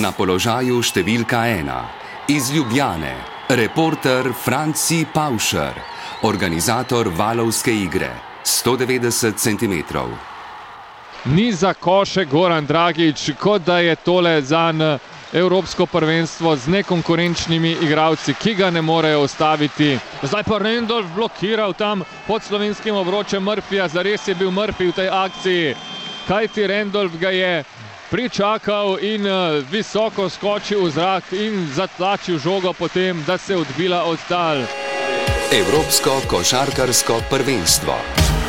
Na položaju številka ena iz Ljubljane, reporter Franci Paušer, organizator valovske igre 190 cm. Ni za koše Goran Dragič, kot da je tole za Evropsko prvenstvo z nekonkurenčnimi igralci, ki ga ne morejo ustaviti. Zdaj pa Rendolf blokiral tam pod slovenskim obročem Murphyja, zares je bil Murphy v tej akciji. Kaj ti Rendolf ga je pričakal in visoko skočil v zrak in zatlačil žogo potem, da se je odbila od tal. Evropsko košarkarsko prvenstvo.